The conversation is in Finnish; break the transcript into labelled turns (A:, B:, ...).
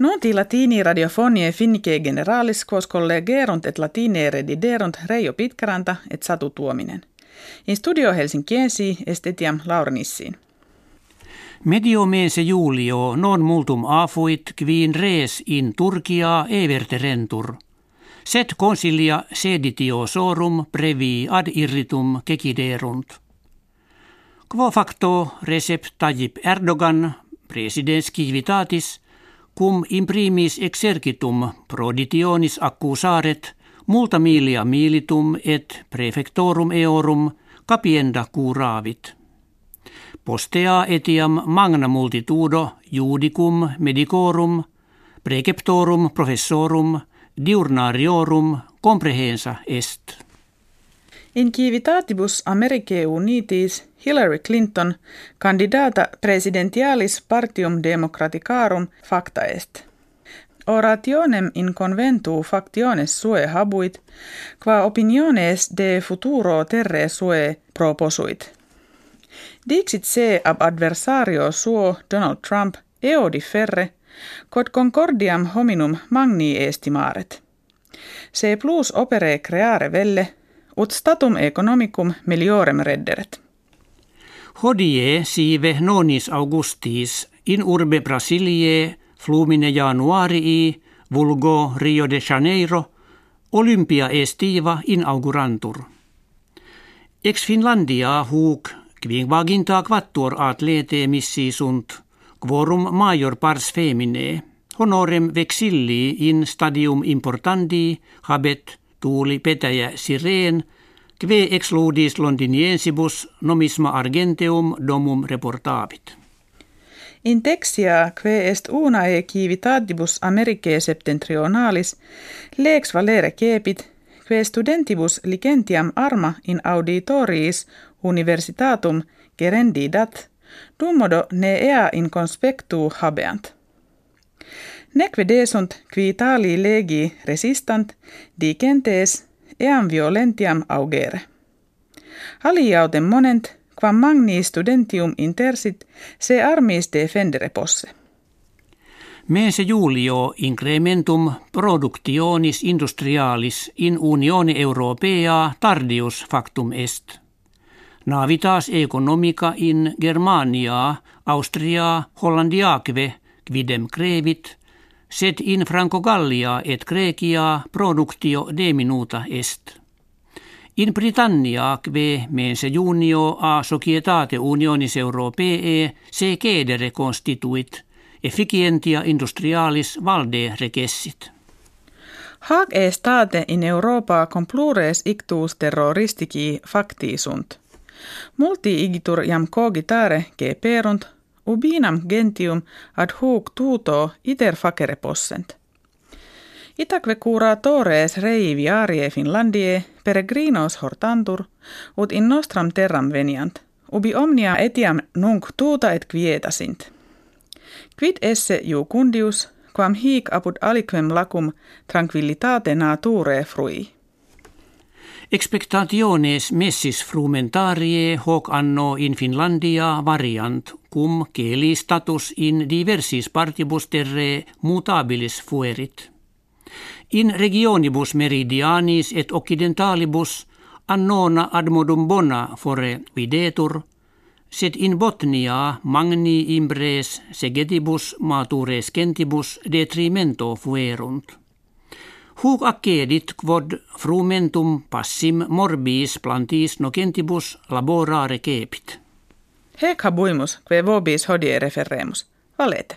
A: Nunti latini radiofonie finnike generalis collegerunt et latine rediderunt Reijo Pitkaranta et Satu Tuominen. In studio Helsinkiensi estetiam Laurnissiin.
B: Medio mese julio non multum afuit quin res in Turkia everterentur. Set consilia seditio sorum previ ad irritum keciderunt. Quo facto Recep Tayyip Erdogan, presidens civitatis, cum imprimis exercitum proditionis accusaret, multa milia militum et prefectorum eorum capienda curavit. Postea etiam magna multitudo judicum medicorum, preceptorum professorum, diurnariorum comprehensa est.
A: In civitatibus Americae unitis Hillary Clinton candidata presidentialis partium democraticarum facta est. Orationem in conventu factiones sue habuit, qua opiniones de futuro terre sue proposuit. Dixit se ab adversario suo Donald Trump eo differre, quod concordiam hominum magni estimaret. Se plus opere creare velle, ut statum economicum meliorem redderet.
B: Hodie sive nonis augustis in urbe Brasilie flumine januarii vulgo Rio de Janeiro Olympia estiva inaugurantur. Ex Finlandia huuk kvingvaginta quattuor atlete missi sunt quorum major pars femine honorem vexilli in stadium importandi habet tuuli petäjä sireen Kve exludis londiniensibus nomisma argenteum domum reportabit.
A: In texia kve est unae civitatibus Americae septentrionalis lex valere cepit, kve studentibus licentiam arma in auditoriis universitatum gerendidat, dummodo ne ea in conspectu habeant. Neque desunt qui tali legi resistant, dicentes eam violentiam augere. Haliautem monent, quam magni studentium intersit, se armis defendere posse.
B: Mese julio incrementum productionis industrialis in Unione Europea tardius factum est. Navitas economica in Germania, Austria, Hollandiaque, quidem crevit – sed in Franco Gallia et Grecia productio deminuta est. In Britannia kve mense junio a societate unionis europee se cedere constituit, efficientia industrialis valde recessit.
A: Haag e state in Europa complures ictus terroristici facti sunt. Multi igitur jam cogitare ge perunt ubinam gentium ad hoc tuto iter facere possent. Itaque curatores rei viarie Finlandie peregrinos hortantur, ut in nostram terram veniant, ubi omnia etiam nunc tuuta et quieta Quid esse jucundius, quam hic apud aliquem lacum tranquillitate nature frui.
B: Expectationes messis frumentarie hoc anno in Finlandia variant, cum celi status in diversis partibus terre mutabilis fuerit. In regionibus meridianis et occidentalibus annona ad modum bona fore videtur, sed in Botnia magni imbres segetibus matures gentibus detrimento fuerunt. Huc accedit quod frumentum passim morbis plantis nocentibus laborare cepit.
A: Hec habuimus, que vobis hodie referremus. Valete.